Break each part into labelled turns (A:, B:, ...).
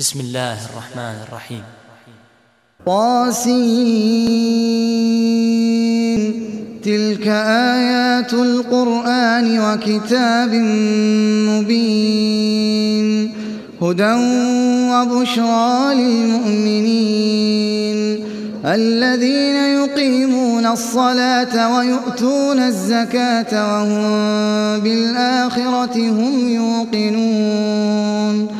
A: بسم الله الرحمن الرحيم.
B: طاسين. تلك آيات القرآن وكتاب مبين. هدى وبشرى للمؤمنين. الذين يقيمون الصلاة ويؤتون الزكاة وهم بالآخرة هم يوقنون.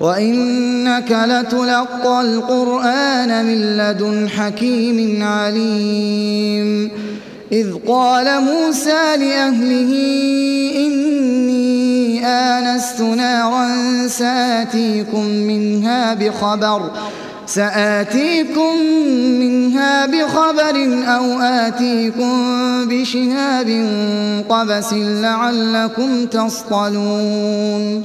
B: وإنك لتلقى القرآن من لدن حكيم عليم. إذ قال موسى لأهله إني آنست نارا سآتيكم منها بخبر سآتيكم منها بخبر أو آتيكم بشهاب قبس لعلكم تصطلون.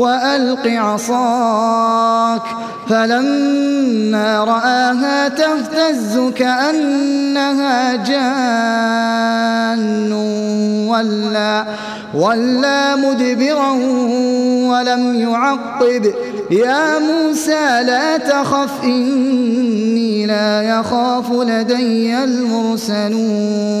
B: وألق عصاك فلما رآها تهتز كأنها جان ولا, ولا مدبرا ولم يعقب يا موسى لا تخف إني لا يخاف لدي المرسلون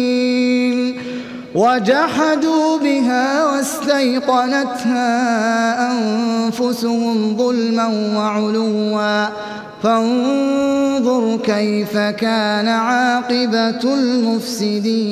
B: وجحدوا بها واستيقنتها أنفسهم ظلما وعلوا. فانظر كيف كان عاقبة المفسدين.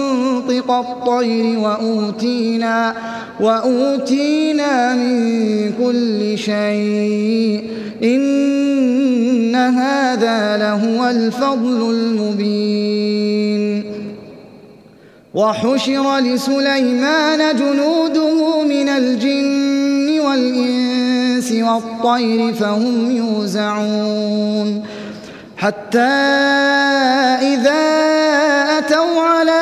B: الطير وأوتينا, وأوتينا من كل شيء. إن هذا لهو الفضل المبين. وحشر لسليمان جنوده من الجن والإنس والطير فهم يوزعون. حتى إذا أتوا على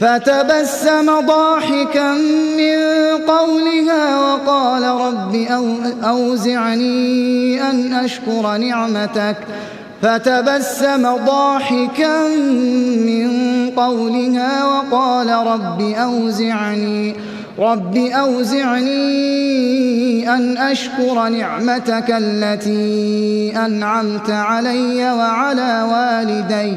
B: فتبسم ضاحكا من قولها وقال رب أوزعني أن أشكر نعمتك. فتبسم ضاحكا من قولها وقال رب أوزعني رب أوزعني أن أشكر نعمتك التي أنعمت علي وعلى والدي.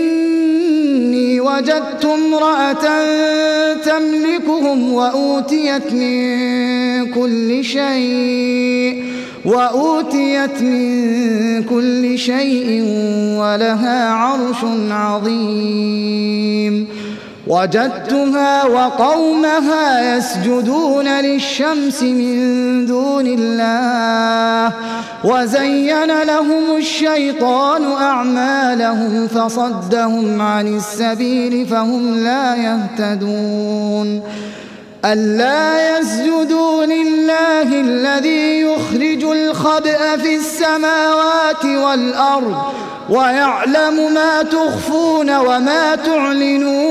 B: وجدت امرأة تملكهم وأوتيت من كل شيء وأوتيت من كل شيء ولها عرش عظيم. وجدتها وقومها يسجدون للشمس من دون الله وزين لهم الشيطان أعمالهم فصدهم عن السبيل فهم لا يهتدون ألا يسجدوا لله الذي يخرج الخبأ في السماوات والأرض ويعلم ما تخفون وما تعلنون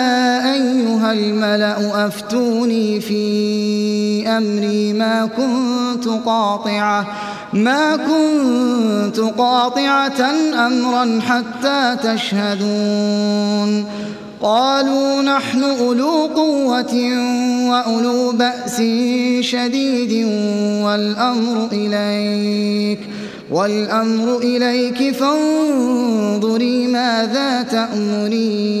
B: الملأ أفتوني في أمري ما كنت قاطعة ما كنت قاطعة أمرا حتى تشهدون. قالوا نحن أولو قوة وأولو بأس شديد والأمر إليك والأمر إليك فانظري ماذا تأمرين.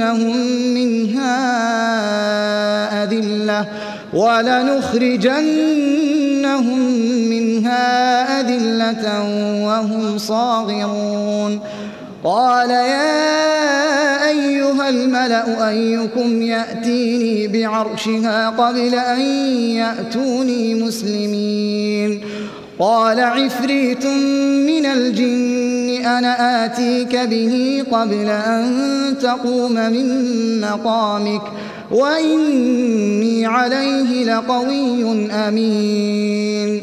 B: ولنخرجنهم منها أذلة ولنخرجنهم منها أذلة وهم صاغرون. قال يا أيها الملأ أيكم يأتيني بعرشها قبل أن يأتوني مسلمين. قال عفريت من الجن أنا آتيك به قبل أن تقوم من مقامك وإني عليه لقوي أمين.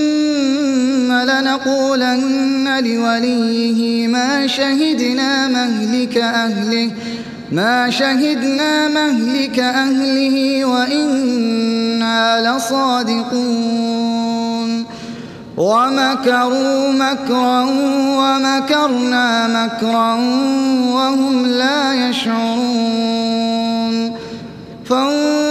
B: لنقولن لوليه ما شهدنا مهلك أهله ما شهدنا مهلك أهله وإنا لصادقون. ومكروا مكرا ومكرنا مكرا وهم لا يشعرون. فانظر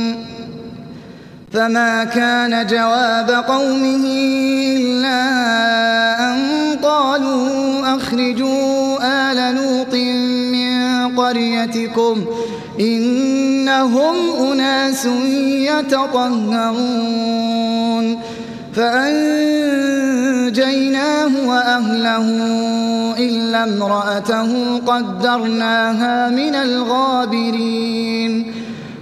B: فما كان جواب قومه إلا أن قالوا أخرجوا آل لوط من قريتكم إنهم أناس يتطهرون فأنجيناه وأهله إلا امرأته قدرناها من الغابرين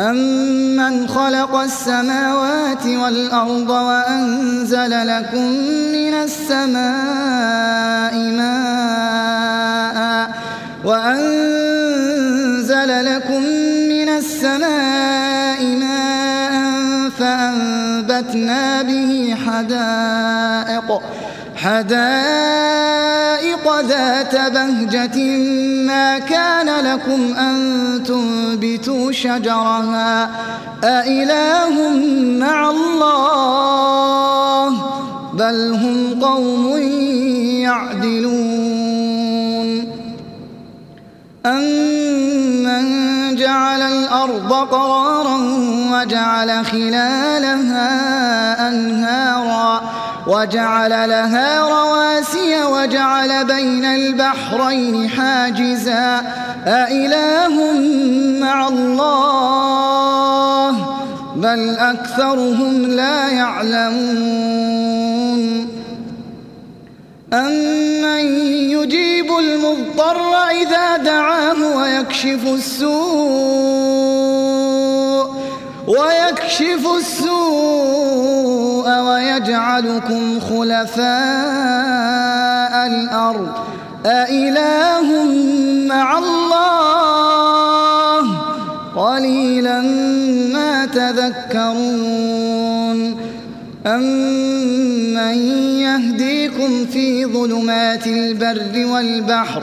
B: أمن خلق السماوات والأرض وأنزل لكم من السماء ماء وأنزل لكم من السماء ماء فأنبتنا به حدائق حدائق ذات بهجة ما كان لكم أن تنبتوا شجرها أإله مع الله بل هم قوم يعدلون أمن جعل الأرض قرارا وجعل خلالها أنهارا وجعل لها رواسي وجعل بين البحرين حاجزا. أإله مع الله بل أكثرهم لا يعلمون. أمن يجيب المضطر إذا دعاه ويكشف السوء. ويكشف السوء ويجعلكم خلفاء الأرض. أإله مع الله؟ قليلا ما تذكرون. أمن يهديكم في ظلمات البر والبحر؟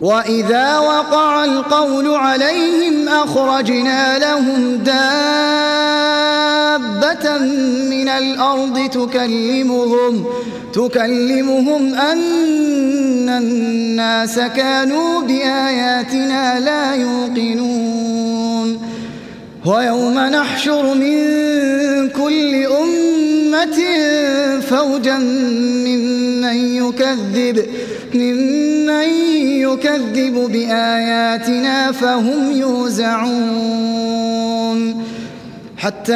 B: وإذا وقع القول عليهم أخرجنا لهم دابة من الأرض تكلمهم تكلمهم أن الناس كانوا بآياتنا لا يوقنون ويوم نحشر من كل أمة فوجا ممن يكذب ممن يكذب بآياتنا فهم يوزعون. حتى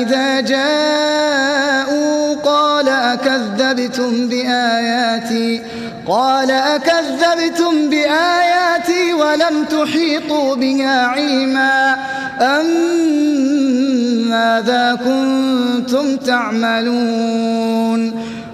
B: إذا جاءوا قال أكذبتم بآياتي قال أكذبتم بآياتي ولم تحيطوا بها علما. أم ماذا كنتم تعملون؟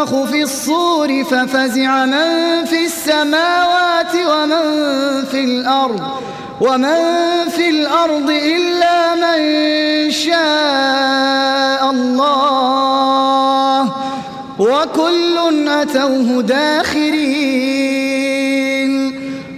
B: ينفخ في الصور ففزع من في السماوات ومن في الأرض ومن في الأرض إلا من شاء الله. وكل أتوه داخرين.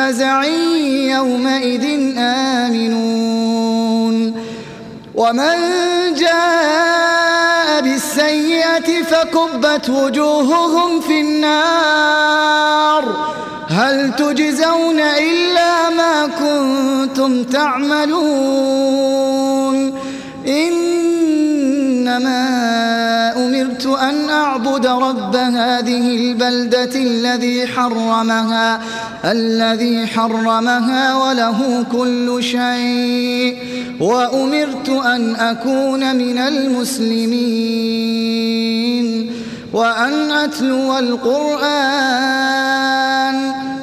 B: فزع يومئذ آمنون. ومن جاء بالسيئة فكبت وجوههم في النار. هل تجزون إلا ما كنتم تعملون؟ إنما أمرت أن أعبد رب هذه البلدة الذي حرمها الذي حرمها وله كل شيء وأمرت أن أكون من المسلمين وأن أتلو القرآن.